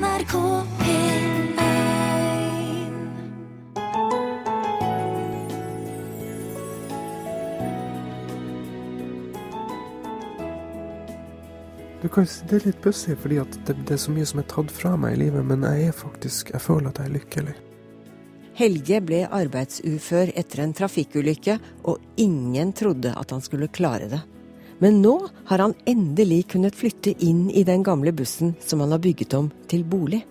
NRK P1 Du kan si Det er litt pussig, fordi at det, det er så mye som er tatt fra meg i livet, men jeg er faktisk Jeg føler at jeg er lykkelig. Helge ble arbeidsufør etter en trafikkulykke, og ingen trodde at han skulle klare det. Men nå har han endelig kunnet flytte inn i den gamle bussen som han har bygget om til bolig.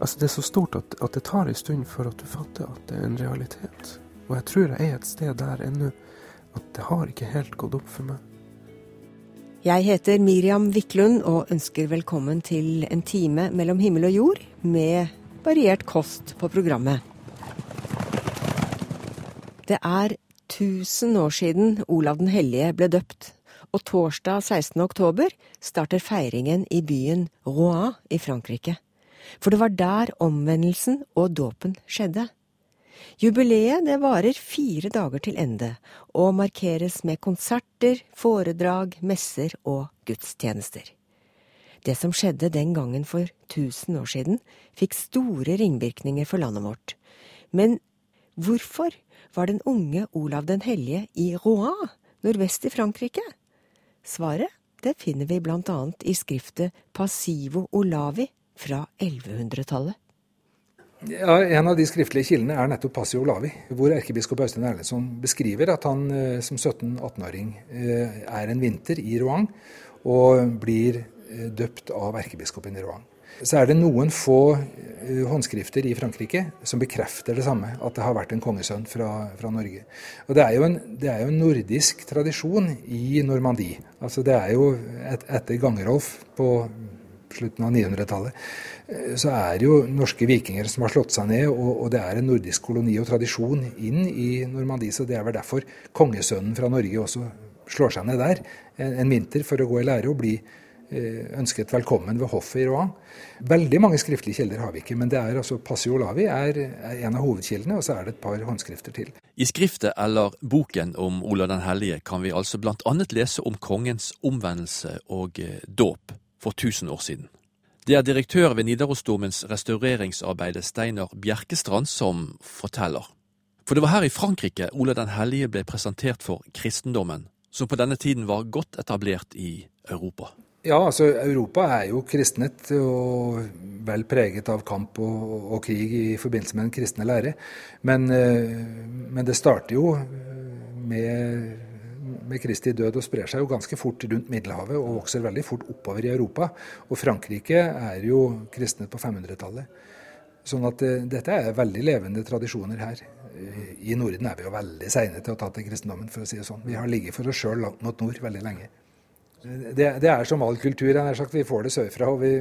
Altså, det er så stort at, at det tar en stund for at du fatter at det er en realitet. Og jeg tror jeg er et sted der ennå at det har ikke helt gått opp for meg. Jeg heter Miriam Wiklund og ønsker velkommen til en time mellom himmel og jord med variert kost på programmet. Det er 1000 år siden Olav den hellige ble døpt, og torsdag 16. oktober starter feiringen i byen Rouen i Frankrike. For det var der omvendelsen og dåpen skjedde. Jubileet det varer fire dager til ende, og markeres med konserter, foredrag, messer og gudstjenester. Det som skjedde den gangen for 1000 år siden, fikk store ringvirkninger for landet vårt. Men hvorfor var den unge Olav den hellige i Rouen, nordvest i Frankrike? Svaret det finner vi blant annet i skriftet Passivo Olavi fra 1100-tallet. Ja, En av de skriftlige kildene er nettopp Passio Olavi, hvor erkebiskop Øystein Erlendsson beskriver at han eh, som 17-18-åring eh, er en vinter i Rouen og blir eh, døpt av erkebiskopen i Rouen. Så er det noen få håndskrifter i Frankrike som bekrefter det samme, at det har vært en kongesønn fra, fra Norge. Og det er, en, det er, jo en, nordisk tradisjon i Normandie. Altså det er jo et, etter Gangerolf på slutten av 900-tallet, eh, så er jo norske vikinger som har slått seg ned, og, og, det er en nordisk koloni og tradisjon inn i Normandie. Så det er vel derfor kongesønnen fra Norge også slår seg ned der en, en vinter for å gå i lære og bli eh, ønsket velkommen ved hoffet i Rouen. Veldig mange skriftlige kilder har vi ikke, men det er altså Passio Olavi er, er en av hovedkildene, og så er det et par håndskrifter til. I skriftet eller boken om Olav den hellige kan vi altså bl.a. lese om kongens omvendelse og eh, dåp for 1000 år siden. Det er direktør ved Nidarosdomens restaureringsarbeide Steinar Bjerkestrand som forteller. For det var her i Frankrike Olav den hellige ble presentert for kristendommen, som på denne tiden var godt etablert i Europa. Ja, altså Europa er jo kristnet og vel preget av kamp og, og krig i forbindelse med den kristne lære. Men, eh, men det starter jo med med Kristi død og sprer seg jo ganske fort rundt Middelhavet og vokser veldig fort oppover i Europa. Og Frankrike er jo kristnet på 500-tallet. Sånn at uh, dette er veldig levende tradisjoner her. I Norden er vi jo veldig seine til å ta til kristendommen, for å si det sånn. Vi har ligget for oss sjøl langt mot nord veldig lenge. Det, det, er som all kultur. Jeg sagt, Vi får det sørfra, og vi,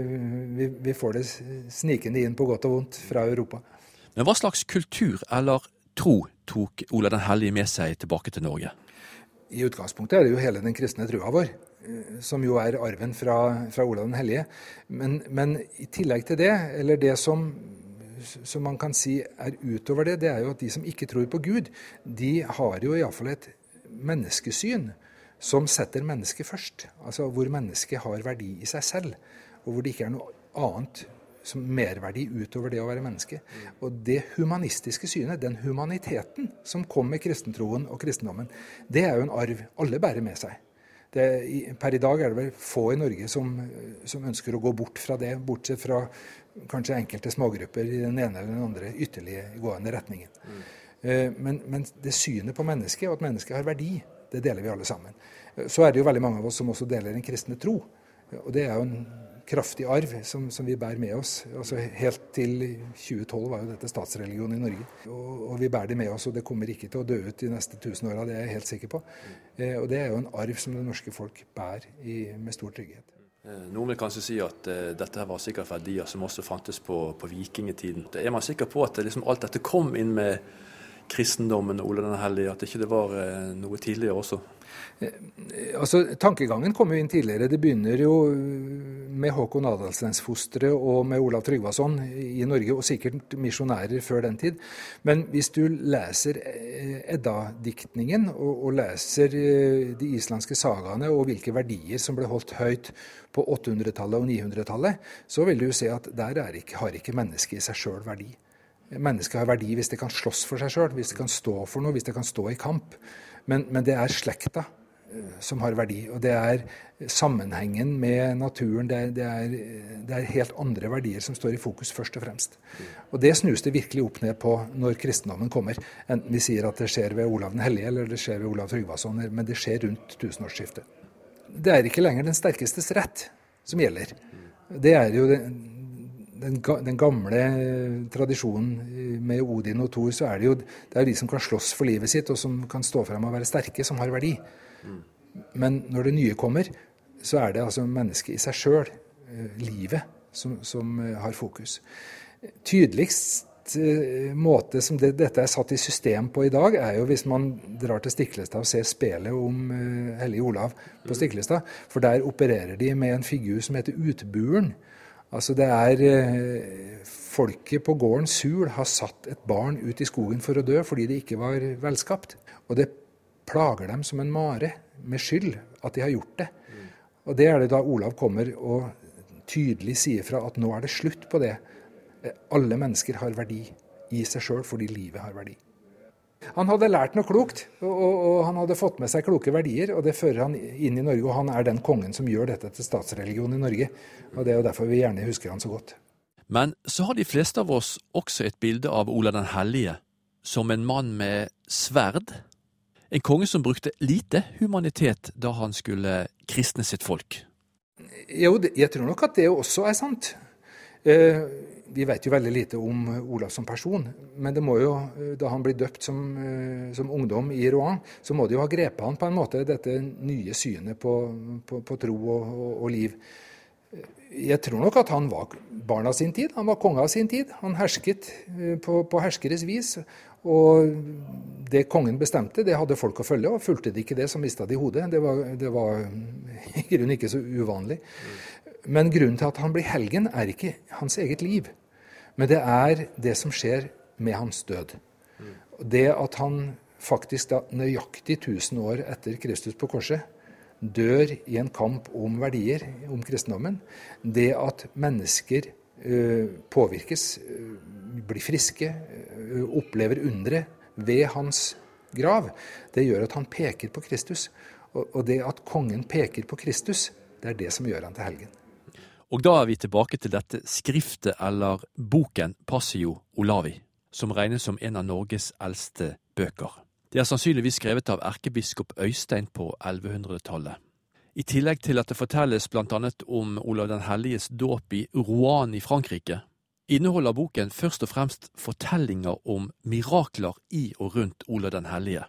vi, vi får det snikende inn på godt og vondt fra Europa. Men hva slags kultur eller tro tok Ola den hellige med seg tilbake til Norge? I utgangspunktet er det jo hele den kristne trua vår, eh, som jo er arven fra, fra Olav den hellige. Men, men, i tillegg til det, eller det som, som, man kan si er utover det, det er jo at de som ikke tror på Gud, de har jo iallfall et menneskesyn som setter mennesket først. Altså hvor mennesket har verdi i seg selv, og hvor det ikke er noe annet som merverdi utover det å være menneske. Og det humanistiske synet, den humaniteten som kom med kristentroen og kristendommen, det er jo en arv alle bærer med seg. Det, per i dag er det vel få i Norge som, som, ønsker å gå bort fra det, bortsett fra kanskje enkelte smågrupper i den ene eller den andre ytterliggående retningen. Mm. Men, men, det synet på mennesket, og at mennesket har verdi, det deler vi alle sammen. Så er det jo veldig mange av oss som også deler en kristne tro. Og det er jo en kraftig arv som, som, vi bærer med oss. Altså Helt til 2012 var jo dette statsreligion i Norge. Og, og, vi bærer det med oss, og det kommer ikke til å dø ut de neste tusen åra, det er jeg helt sikker på. Eh, og det er jo en arv som det norske folk bærer i, med stor trygghet. Eh, noen vil kanskje si at eh, dette var sikkert verdier som også fantes på, på vikingtiden. Er man sikker på at liksom alt dette kom inn med kristendommen Ole den hellige, at ikke det var uh, noe tidligere også? Altså, Tankegangen kom jo inn tidligere. Det begynner jo med Håkon Adalstensfosteret og med Olav Tryggvason i Norge, og sikkert misjonærer før den tid. Men hvis du leser eh, Edda-diktningen og, og, leser eh, de islandske sagaene og hvilke verdier som ble holdt høyt på 800-tallet og 900-tallet, så vil du se at der ikke, har ikke mennesket i seg sjøl verdi. Mennesket har verdi hvis det kan slåss for seg sjøl, hvis det kan stå for noe, hvis det kan stå i kamp. Men, men det er slekta som har verdi. Og det er sammenhengen med naturen. Det er, det, er, det er, helt andre verdier som står i fokus, først og fremst. Og det snus det virkelig opp ned på når kristendommen kommer. Enten vi sier at det skjer ved Olav den hellige, eller det skjer ved Olav Tryggvason, men det skjer rundt tusenårsskiftet. Det er ikke lenger den sterkestes rett som gjelder. Det er jo den, den, den gamle tradisjonen med Odin og Thor, så er det jo det er de som kan slåss for livet sitt, og som kan stå frem og være sterke, som har verdi. Men når det nye kommer, så er det altså mennesket i seg sjøl, eh, livet, som, som, eh, har fokus. Tydeligst eh, måte som det, dette er satt i system på i dag, er jo hvis man drar til Stiklestad og ser spelet om Hellige Olav på Stiklestad. For der opererer de med en figur som heter Utburen. Altså det er uh, Folket på gården Sul har satt et barn ut i skogen for å dø fordi det ikke var velskapt. Og det plager dem som en mare med skyld at de har gjort det. Og Det er det da Olav kommer og tydelig sier fra at nå er det slutt på det. Alle mennesker har verdi i seg sjøl fordi livet har verdi. Han hadde lært noe klokt, og, og, han hadde fått med seg kloke verdier. og Det fører han inn i Norge, og han er den kongen som gjør dette til statsreligion i Norge. og Det er jo derfor vi gjerne husker han så godt. Men så har de fleste av oss også et bilde av Olav den hellige som en mann med sverd en konge som brukte lite humanitet da han skulle kristne sitt folk. Jo, jeg tror nok at det også er sant. Eh, vi vet jo veldig lite om Olav som person, men det må jo, eh, da han blir døpt som, eh, som ungdom i Rouen, så må det jo ha grepet han på en måte, dette nye synet på, på, på tro og, og, og, liv. Jeg tror nok at han var barn av sin tid, han var konge av sin tid. Han hersket på, på herskeres vis. Og det kongen bestemte, det hadde folk å følge, og fulgte de ikke det, så mista de hodet. Det var, var i grunnen ikke så uvanlig. Men grunnen til at han blir helgen, er ikke hans eget liv. Men det er det som skjer med hans død. Det at han faktisk da nøyaktig 1000 år etter Kristus på korset dør i en kamp om verdier, om kristendommen. Det at mennesker uh, påvirkes, uh, blir friske, opplever undre ved hans grav, det gjør at han peker på Kristus. Og det at kongen peker på Kristus, det er det som gjør han til helgen. Og da er vi tilbake til dette skriftet, eller boken Passio Olavi, som regnes som en av Norges eldste bøker. Det er sannsynligvis skrevet av erkebiskop Øystein på 1100-tallet. I tillegg til at det fortelles blant annet om Olav den helliges dåp i Rouen i Frankrike, inneholder boken først og fremst fortellinger om mirakler i og rundt Olav den hellige.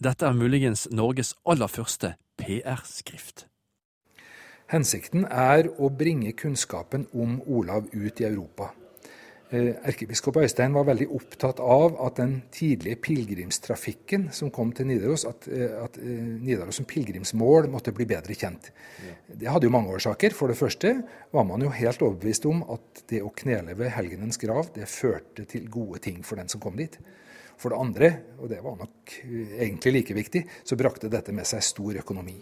Dette er muligens Norges aller første PR-skrift. Hensikten er å bringe kunnskapen om Olav ut i Europa. Eh, erkebiskop Øystein var veldig opptatt av at den tidlige pilegrimstrafikken som kom til Nidaros, at, eh, at eh, Nidaros som pilegrimsmål måtte bli bedre kjent. Det hadde jo mange årsaker. For det første var man jo helt overbevist om at det å knele ved helgenens grav, det førte til gode ting for den som kom dit. For det andre, og det var nok egentlig like viktig, så brakte dette med seg stor økonomi.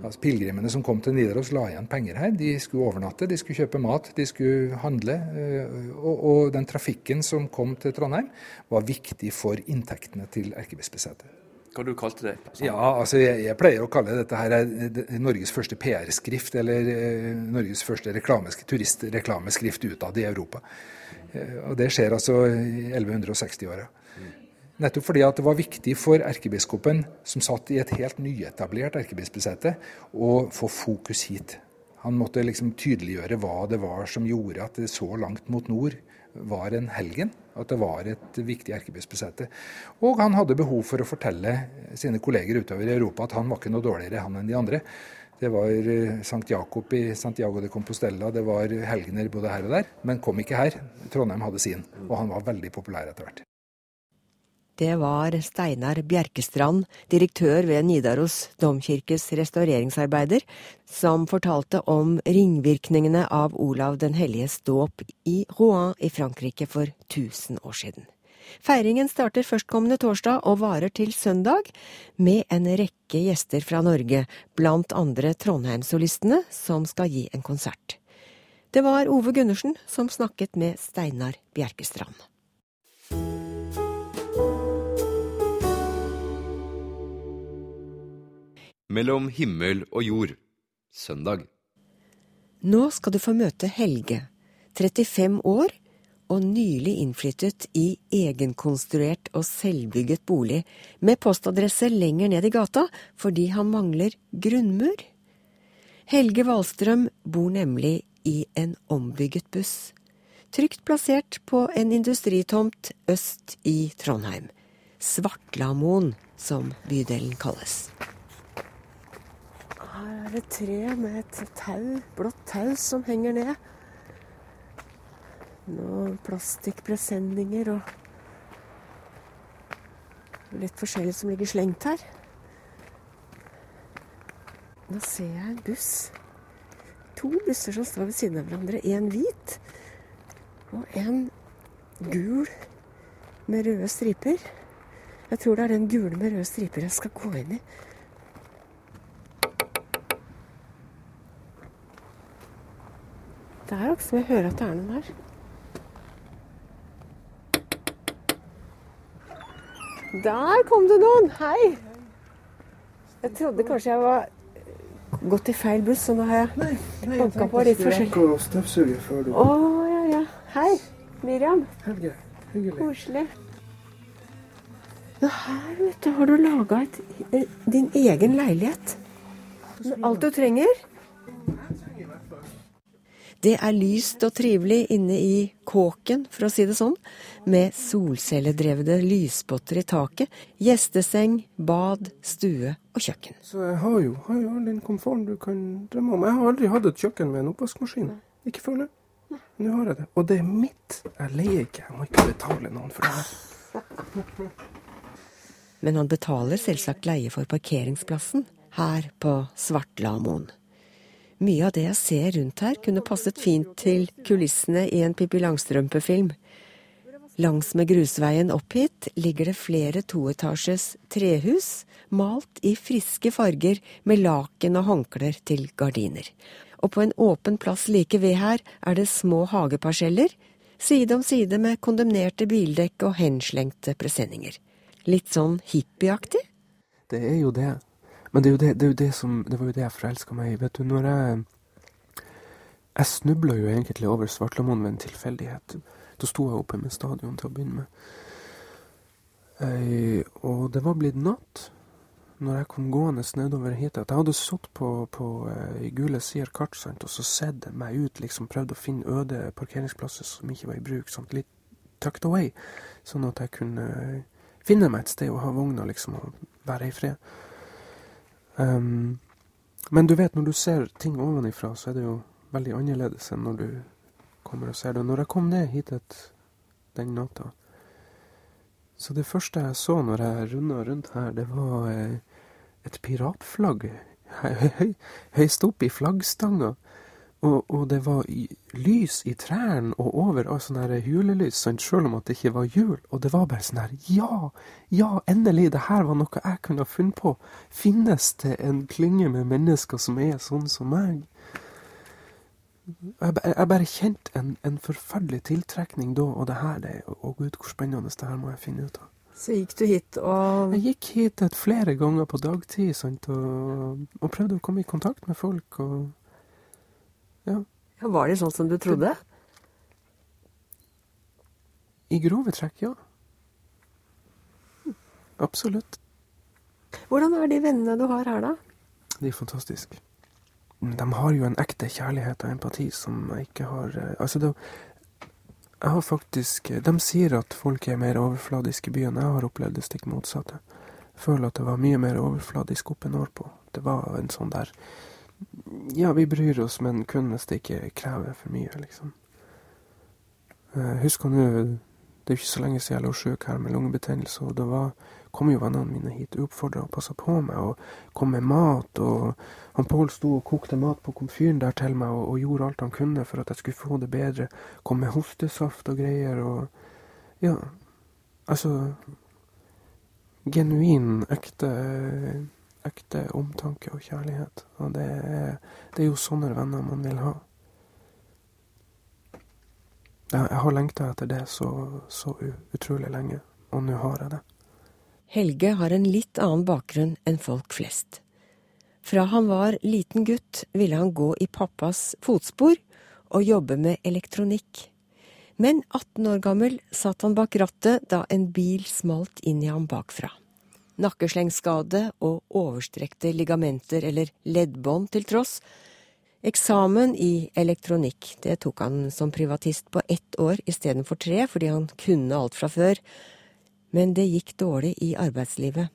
Altså, Pilegrimene som kom til Nidaros, la igjen penger her. De skulle overnatte, de skulle kjøpe mat, de skulle handle. Eh, og, og den trafikken som kom til Trondheim, var viktig for inntektene til erkebispesetet. Hva du kalte det? Ja, altså jeg, jeg, pleier å kalle dette her eh, Norges første PR-skrift, eller eh, Norges første turistreklameskrift utad i Europa. Og Det skjer altså i 1160-åra. Nettopp fordi det var viktig for erkebiskopen, som satt i et helt nyetablert erkebispesete, å få fokus hit. Han måtte liksom tydeliggjøre hva det var som gjorde at det så langt mot nord var en helgen. At det var et viktig erkebispesete. Og han hadde behov for å fortelle sine kolleger utover i Europa at han var ikke noe dårligere han enn de andre. Det var eh, Sankt Jakob i Santiago de Compostela, det var helgener både her og der, men kom ikke her. Trondheim hadde sin, og han var veldig populær etter hvert. Det var Steinar Bjerkestrand, direktør ved Nidaros domkirkes restaureringsarbeider, som fortalte om ringvirkningene av Olav den helliges dåp i Rouen i Frankrike for 1000 år siden. Feiringen starter førstkommende torsdag og varer til søndag, med en rekke gjester fra Norge, blant andre Trondheimssolistene, som skal gi en konsert. Det var Ove Gundersen som snakket med Steinar Bjerkestrand. Mellom himmel og jord. Søndag. Nå skal du få møte Helge, 35 år og nylig innflyttet i egenkonstruert og selvbygget bolig med postadresse lenger ned i gata fordi han mangler grunnmur. Helge Wahlstrøm bor nemlig i en ombygget buss, trygt plassert på en industritomt øst i Trondheim. Svartlamoen, som bydelen kalles. Her er det tre med et tau, blått tau som henger ned. Noen plastikkpresenninger og litt forskjellig som ligger slengt her. Nå ser jeg en buss. To busser som står ved siden av hverandre. En hvit og en gul med røde striper. Jeg tror det er den gule med røde striper jeg skal gå inn i. Det er akkurat som jeg hører at det er noen her. Der kom det noen! Hei! Jeg trodde kanskje jeg var gått i feil buss, så nå har jeg banka på litt forskjellig. å Å, ja, ja. Hei, Miriam. Helge, hyggelig. Koselig. Her, vet du, har du laga din egen leilighet. Alt du trenger. Det er lyst og trivelig inne i kåken, for å si det sånn, med solcelledrevne lysspotter i taket, gjesteseng, bad, stue og kjøkken. Så jeg har jo, har jo all den komforten du kan drømme om. Jeg har aldri hatt et kjøkken med en oppvaskmaskin. Ikke før nå. Nå har jeg det. Og det er mitt. Jeg leier ikke. Jeg må ikke betale noen for det her. Men han betaler selvsagt leie for parkeringsplassen her på Svartlamoen. Mye av det jeg ser rundt her, kunne passet fint til kulissene i en Pippi Langstrømpe-film. Langsmed grusveien opp hit ligger det flere toetasjes trehus, malt i friske farger med laken og håndklær til gardiner. Og på en åpen plass like ved her er det små hageparseller, side om side med kondemnerte bildekk og henslengte presenninger. Litt sånn hippieaktig? Det er jo det. Men det, er jo det, det, er jo det, som, det var jo det jeg forelska meg i. Vet du, når jeg Jeg snubla jo egentlig over Svartlamoen ved en tilfeldighet. Da sto jeg oppe med stadion til å begynne med. Ei, og det var blitt natt når jeg kom gående nedover hit. At jeg hadde sittet på, på eh, Gule sider kart sant, og så sett meg ut, liksom prøvd å finne øde parkeringsplasser som ikke var i bruk. Sant, litt tucked away. Sånn at jeg kunne finne meg et sted å ha vogna liksom, og være i fred. Um, men du vet, når du ser ting ovenifra, så er det jo veldig annerledes enn når du kommer og ser det. Når jeg kom ned hit den natta Så det første jeg så når jeg runda rundt her, det var eh, et piratflagg høyst opp i flaggstanga. Og, og det var lys i trærne og over, og sånn her julelys, sant, sjøl om at det ikke var jul. Og det var bare sånn her Ja, ja, endelig! Det her var noe jeg kunne ha funnet på. Finnes det en klynge med mennesker som er sånn som meg? Jeg, jeg bare kjente en, en forferdelig tiltrekning da, og det her, det, å gud, hvor spennende det her må jeg finne ut av. Så gikk du hit og Jeg gikk hit flere ganger på dagtid sant, og, og prøvde å komme i kontakt med folk. og ja, Var det sånn som du trodde? I grove trekk, ja. Absolutt. Hvordan er de vennene du har her, da? De er fantastiske. De har jo en ekte kjærlighet og empati som jeg ikke har eh, Altså, det, jeg har faktisk De sier at folk er mer overfladiske i byen. Jeg har opplevd det stikk motsatte. Jeg føler at det var mye mer overfladisk oppe nordpå. Det var en sånn der Ja, vi bryr oss, men kun hvis det ikke krever for mye, liksom. Husker nå Det er ikke så lenge siden jeg lå sjuk her med lungebetennelse, og da var, kom jo vennene mine hit uoppfordra og passa på meg og kom med mat. Og han Pål sto og kokte mat på komfyren der til meg og, og, gjorde alt han kunne for at jeg skulle få det bedre. Kom med hostesaft og greier og Ja, altså Genuin, ekte, ekte omtanke og kjærlighet. Og det er, det er jo sånne venner man vil ha. Jeg, har lengta etter det så, så utrolig lenge, og nå har jeg det. Helge har en litt annen bakgrunn enn folk flest. Fra han var liten gutt, ville han gå i pappas fotspor og jobbe med elektronikk. Men 18 år gammel satt han bak rattet da en bil smalt inn i ham bakfra. Nakkeslengskade og overstrekte ligamenter eller leddbånd til tross, Eksamen i elektronikk, det tok han som privatist på ett år istedenfor tre, fordi han kunne alt fra før. Men det gikk dårlig i arbeidslivet.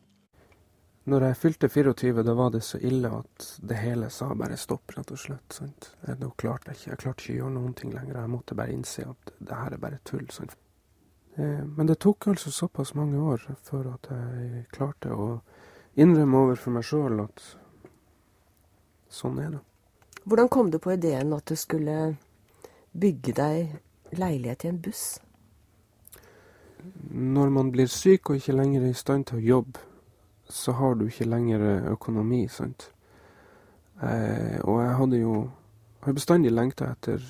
Når jeg fylte 24, da var det så ille at det hele sa bare stopp, rett og slett. Sant? Jeg, klarte ikke jeg klarte ikke å gjøre noen ting lenger. Jeg måtte bare innse at det her er bare tull. Sant? Eh, men det tok altså såpass mange år før at jeg klarte å innrømme overfor meg sjøl at sånn er det. Hvordan kom du på ideen at du skulle bygge deg leilighet i en buss? Når man blir syk og ikke lenger er i stand til å jobbe, så har du ikke lenger økonomi, sant. Eh, og jeg hadde jo har bestandig lengta etter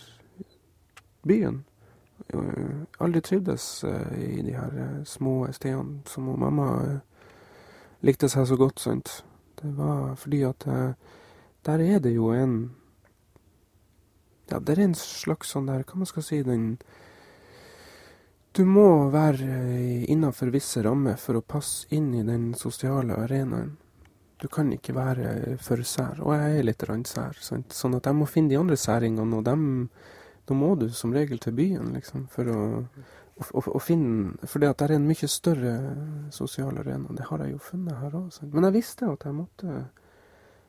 byen. Jeg aldri trivdes eh, i de her eh, små stedene som mamma eh, likte seg så godt, sant. Det var fordi at eh, der er det jo en ja, det er en slags sånn der, hva man skal si, den Du må være eh, innafor visse rammer for å passe inn i den sosiale arenaen. Du kan ikke være for sær. Og jeg er litt sær. Sant? Sånn at jeg må finne de andre særingene, og dem Da må du som regel til byen, liksom, for å, å, å finne For det at det er en mye større sosial arena. Det har jeg jo funnet her òg. Men jeg visste at jeg måtte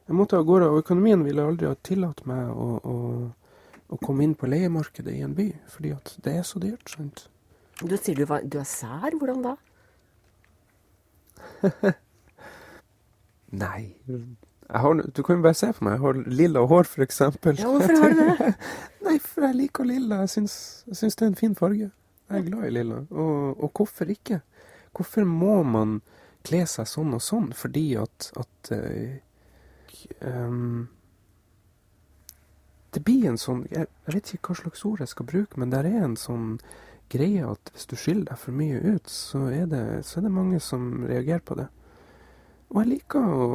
jeg måtte av gårde, og økonomien ville aldri ha tillatt meg å, å å komme inn på leiemarkedet i en by, fordi at det er så dyrt. sant? Du sier du, var, du er sær. Hvordan da? Nei har, Du kan jo bare se på meg. Jeg har lilla hår, f.eks. Ja, hvorfor har du det? Nei, for jeg liker lilla. Jeg syns, jeg syns, det er en fin farge. Jeg er glad i lilla. Og, og, hvorfor ikke? Hvorfor må man kle seg sånn og sånn fordi at, at uh, um, det blir en sånn jeg, jeg, vet ikke hva slags ord jeg skal bruke, men det er en sånn greie at hvis du skiller deg for mye ut, så er, det, så er det mange som reagerer på det. Og jeg liker å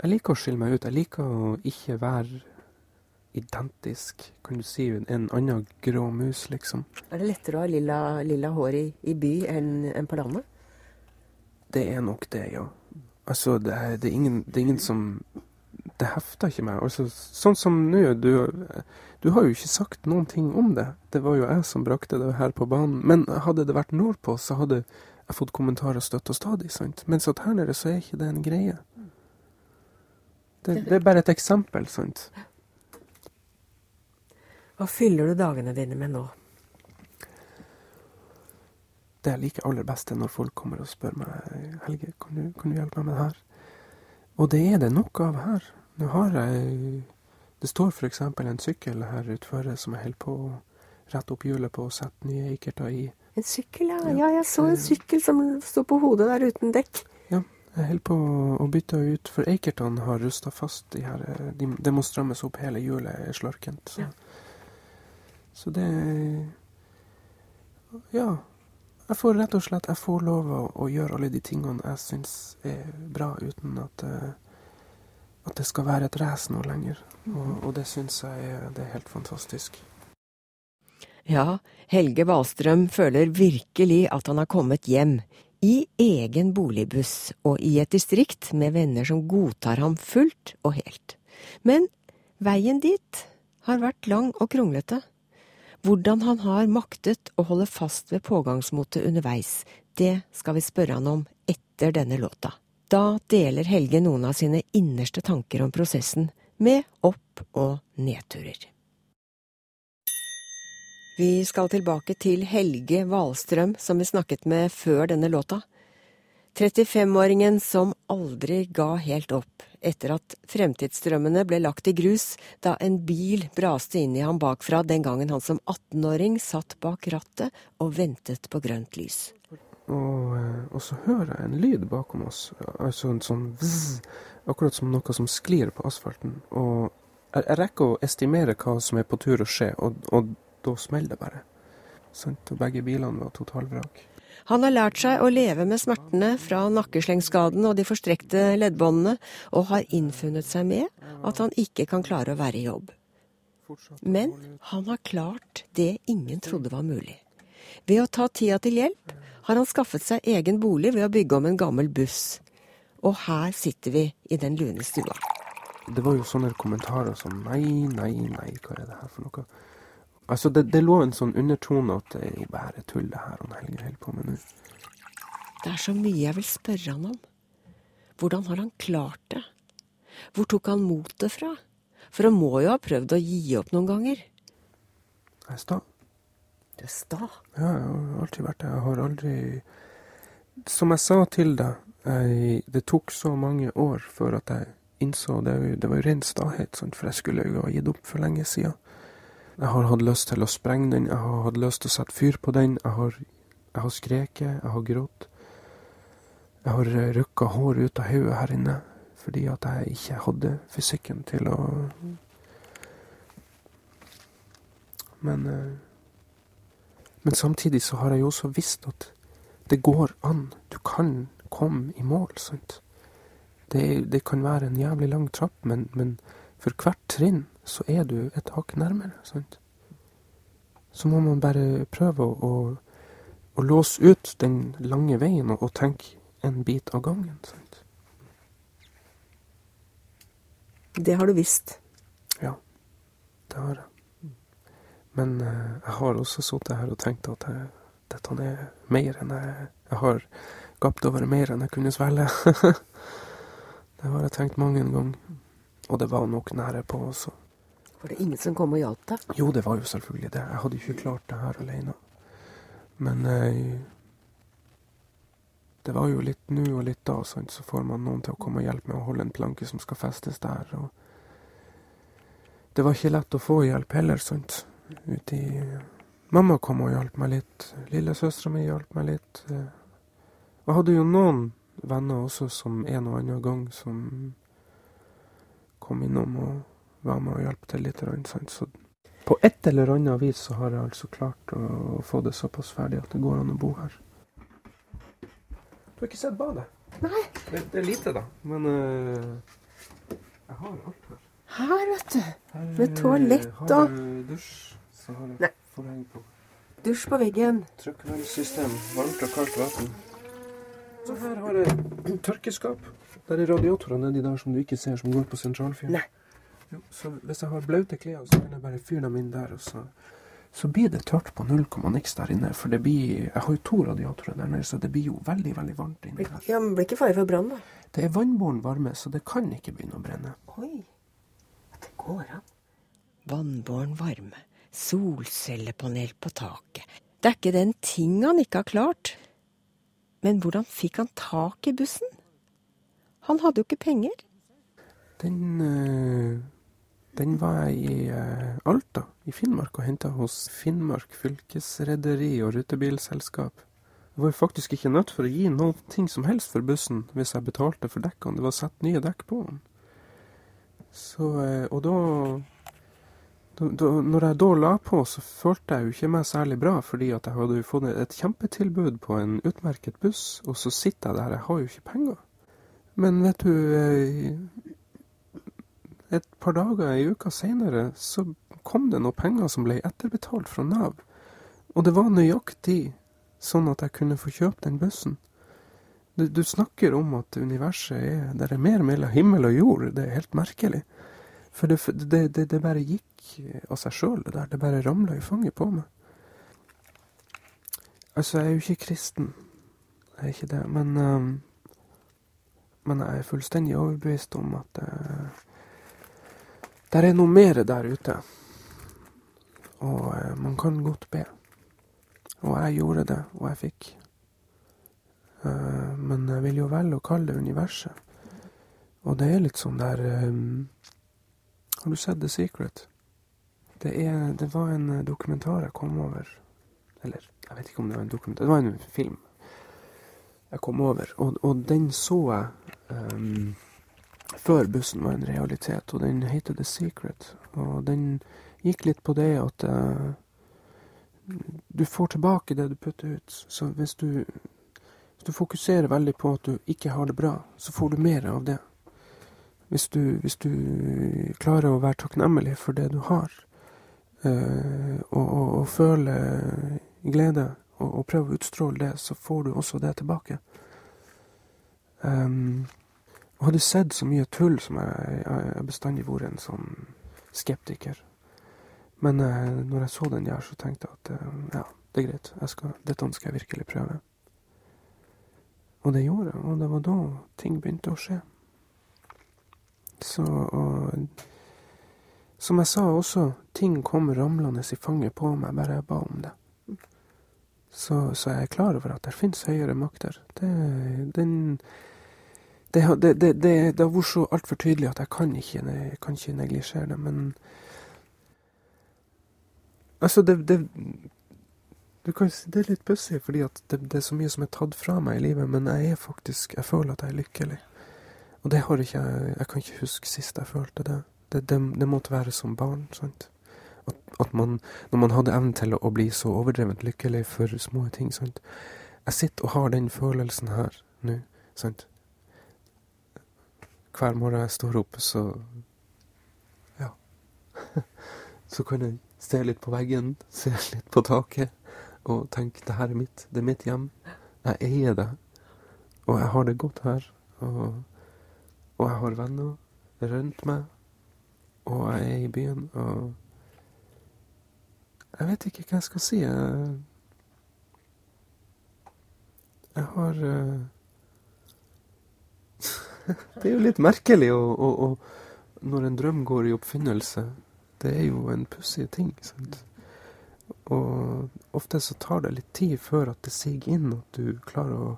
Jeg liker å skille meg ut. Jeg liker å ikke være identisk, kan du si, en annen grå mus, liksom. Er det lettere å ha lilla, lilla hår i, i by enn en på landet? Det er nok det, ja. Altså, det er, det er, ingen, det er ingen som det hefter ikke meg. Altså, sånn som nå, du, du, har jo ikke sagt noen ting om det. Det var jo jeg som brakte det her på banen. Men hadde det vært nordpå, så hadde jeg fått kommentarer støtt og stadig. sant? Mens at her nede så er ikke det en greie. Det, det er bare et eksempel, sant. Hva fyller du dagene dine med nå? Det jeg liker aller best, er når folk kommer og spør meg Helge, kan du, kan du hjelpe meg med det her? Og det er det nok av her. Nå har jeg Det står f.eks. en sykkel her utfor som jeg holder på å rette opp hjulet på og sette nye eikerter i. En sykkel, ja. ja. jeg så en sykkel som sto på hodet der uten dekk. Jeg holder på å bytte ut, for Eikerton har rusta fast. De her, de, det må strammes opp, hele hjulet er slarkent. Så, ja. så det Ja. Jeg får rett og slett jeg får lov å, å gjøre alle de tingene jeg syns er bra, uten at, uh, at det skal være et race nå lenger. Og, og det syns jeg er, det er helt fantastisk. Ja, Helge Wahlstrøm føler virkelig at han har kommet hjem. I egen boligbuss og i et distrikt med venner som godtar ham fullt og helt. Men veien dit har vært lang og kronglete. Hvordan han har maktet å holde fast ved pågangsmotet underveis, det skal vi spørre han om etter denne låta. Da deler Helge noen av sine innerste tanker om prosessen, med opp- og nedturer. Vi skal tilbake til Helge Wahlstrøm, som vi snakket med før denne låta. 35-åringen som aldri ga helt opp etter at fremtidsdrømmene ble lagt i grus da en bil braste inn i ham bakfra den gangen han som 18-åring satt bak rattet og ventet på grønt lys. Og, eh, og så hører jeg en lyd bakom oss, altså en sånn vzz, akkurat som noe som sklir på asfalten. Og jeg rekker å estimere hva som er på tur å skje, og, og da smeller det bare. Sant? Og begge bilene var totalvrak. Han har lært seg å leve med smertene fra nakkeslengskaden og de forstrekte leddbåndene, og har innfunnet seg med at han ikke kan klare å være i jobb. Men han har klart det ingen trodde var mulig. Ved å ta tida til hjelp har han skaffet seg egen bolig ved å bygge om en gammel buss. Og her sitter vi i den lune stua. Det var jo sånne kommentarer som nei, nei, nei, hva er det her for noe? Altså, det, det lå en sånn undertone at det er jo bare tull det her han Helge holder på med nå. Det er så mye jeg vil spørre han om. Hvordan har han klart det? Hvor tok han motet fra? For han må jo ha prøvd å gi opp noen ganger. Jeg er sta. Du er sta. Ja, jeg har alltid vært det. Jeg har aldri Som jeg sa til deg, jeg, det tok så mange år før at jeg innså Det, det var jo ren stahet, sant? for jeg skulle jo ha gitt opp for lenge siden. Jeg har hatt lyst til å sprenge den, jeg har hatt lyst til å sette fyr på den. Jeg har, jeg har skreket, jeg har grått. Jeg har rykka hår ut av hodet her inne fordi at jeg ikke hadde fysikken til å Men eh, Men samtidig så har jeg jo også visst at det går an. Du kan komme i mål, sant. Det, det kan være en jævlig lang trapp, men, men for hvert trinn så er du et hakk nærmere, sant. Så må man bare prøve å, å, å låse ut den lange veien og, og tenke en bit av gangen, sant. Det har du visst. Ja, det har jeg. Men eh, jeg har også sittet her og tenkt at jeg, dette er mer enn jeg Jeg har gapt over mer enn jeg kunne svelge. det har jeg tenkt mange ganger. Og det var nok nære på også. Var det ingen som kom og hjalp deg? Jo, det var jo selvfølgelig det. Jeg hadde ikke klart det her alene. Men eh, det var jo litt nå og litt da, sant? så får man noen til å komme og hjelpe med å holde en planke som skal festes der. Og det var ikke lett å få hjelp heller, sant. Uti Mamma kom og hjalp meg litt. Lillesøstera mi hjalp meg litt. eh. Jeg hadde jo noen venner også som en og annen gang som kom innom og var med og hjelpe til litt. Så på et eller annet vis så har jeg altså klart å, å få det såpass ferdig at det går an å bo her. Du har ikke sett badet? Nei. Det, det er lite, da. Men uh, jeg har alt her. Her, vet du. her Med toalett og Har du dusj, så har jeg forheng på. Dusj på veggen. Trykkvernssystem. Varmt og kaldt vann. Så her har jeg tørkeskap. Der er radiatorene nedi der som du ikke ser, som går på sentralfjell. Jo, så hvis jeg har blaute klær, så kan jeg bare fyre dem inn der, og så, så blir det tørt på null komma niks der inne. For det blir Jeg har jo to radiatorer der nede, så det blir jo veldig, veldig varmt inni her. Ja, men blir ikke fare for brann, da? Det er vannbåren varme, så det kan ikke begynne å brenne. Oi. At det går an. Vannbåren varme. Solcellepanel på taket. Det er ikke den ting han ikke har klart. Men hvordan fikk han tak i bussen? Han hadde jo ikke penger. Den eh, Den var jeg i eh, Alta i Finnmark og henta hos Finnmark fylkesrederi og rutebilselskap. Jeg var faktisk ikke nødt for å gi noe ting som helst for bussen hvis jeg betalte for dekkene. Det var satt nye dekk på den. Så, eh, og da, da Når jeg da la på, så følte jeg jo ikke meg særlig bra, fordi at jeg hadde jo fått et kjempetilbud på en utmerket buss, og så sitter jeg der, jeg har jo ikke penger. Men vet du eh, et par dager i uka seinere så kom det noen penger som ble etterbetalt fra Nav. Og det var nøyaktig sånn at jeg kunne få kjøpt den bussen. Du, du snakker om at universet er Det er mer mellom himmel og jord. Det er helt merkelig. For det, det, det, det bare gikk av seg sjøl, det der. Det bare ramla i fanget på meg. Altså, jeg er jo ikke kristen. Jeg er ikke det. Men, eh, men jeg er fullstendig overbevist om at eh, der er noe mer der ute. Og eh, man kan godt be. Og jeg gjorde det, og jeg fikk. Eh, men jeg vil jo velge å kalle det universet. Og det er litt sånn der um, Har du sett The Secret? Det, er, det var en eh, dokumentar jeg kom over. Eller, jeg vet ikke om det var en dokumentar. Det var en film jeg kom over. Og, og den så jeg um, før bussen var en realitet. Og den heter The Secret. Og den gikk litt på det at uh, du får tilbake det du putter ut. Så hvis du, hvis du fokuserer veldig på at du ikke har det bra, så får du mer av det. Hvis du, hvis du klarer å være takknemlig for det du har, uh, og, og, og føle glede og, og prøve å utstråle det, så får du også det tilbake. Um, og hadde sett så mye tull som jeg jeg bestandig vært en sånn skeptiker. Men eh, når jeg så den der, så tenkte jeg at eh, ja, det er greit. Skal, dette skal jeg virkelig prøve. Og det gjorde jeg, og det var da ting begynte å skje. Så og Som jeg sa også, ting kom ramlende i fanget på meg bare jeg ba om det. Så, så jeg er klar over at det finnes høyere makter. Det, den, det, det, det, det, har vært så altfor tydelig at jeg kan ikke, jeg ikke neglisjere det, men Altså, det, det, kan, det er litt pussig, fordi at det, er så mye som er tatt fra meg i livet, men jeg er faktisk Jeg føler at jeg er lykkelig. Og det har ikke jeg Jeg kan ikke huske sist jeg følte det. Det, det, måtte være som barn, sant. At, at, man Når man hadde evnen til å, bli så overdrevent lykkelig for små ting, sant. Jeg sitter og har den følelsen her nå, sant hver morgen jeg står opp, så Ja. Så kan jeg se litt på veggen, se litt på taket og tenke det her er mitt. Det er mitt hjem. Jeg eier det. Og jeg har det godt her. Og, og jeg har venner rundt meg. Og jeg er i byen, og Jeg vet ikke hva jeg skal si. Jeg, jeg har uh, det er jo litt merkelig å, å, å, når en drøm går i oppfinnelse. Det er jo en pussig ting. sant? Og ofte så tar det litt tid før at det siger inn, at du klarer å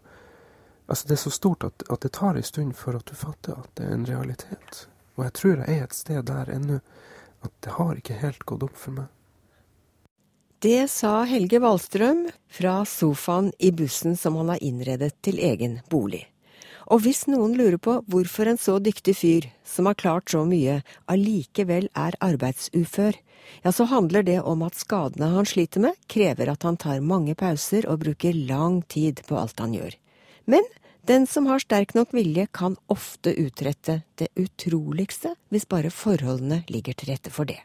Altså, det er så stort at, at det tar en stund før at du fatter at det er en realitet. Og jeg tror jeg er et sted der ennå at det har ikke helt gått opp for meg. Det sa Helge Wahlstrøm fra sofaen i bussen som han har innredet til egen bolig. Og hvis noen lurer på hvorfor en så dyktig fyr, som har klart så mye, allikevel er arbeidsufør, ja, så handler det om at skadene han sliter med, krever at han tar mange pauser og bruker lang tid på alt han gjør. Men den som har sterk nok vilje, kan ofte utrette det utroligste hvis bare forholdene ligger til rette for det.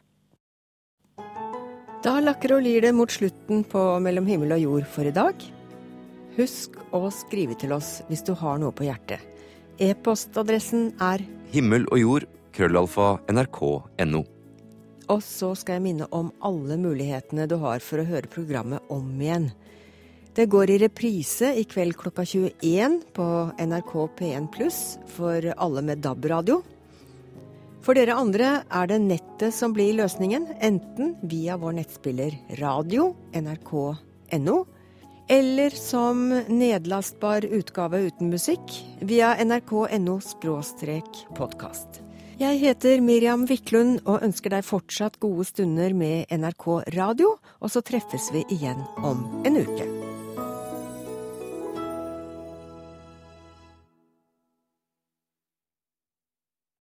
Da lakker og lir det mot slutten på Mellom himmel og jord for i dag. Husk å skrive til oss hvis du har noe på hjertet. E-postadressen er himmel og jord, krøllalfa, nrk.no. Og så skal jeg minne om alle mulighetene du har for å høre programmet om igjen. Det går i reprise i kveld klokka 21 på NRK P1 pluss for alle med DAB-radio. For dere andre er det nettet som blir løsningen, enten via vår nettspiller radio, nrk.no, eller som nedlastbar utgave uten musikk via nrk.no podkast. Jeg heter Miriam Wiklund og ønsker deg fortsatt gode stunder med NRK radio, og så treffes vi igjen om en uke.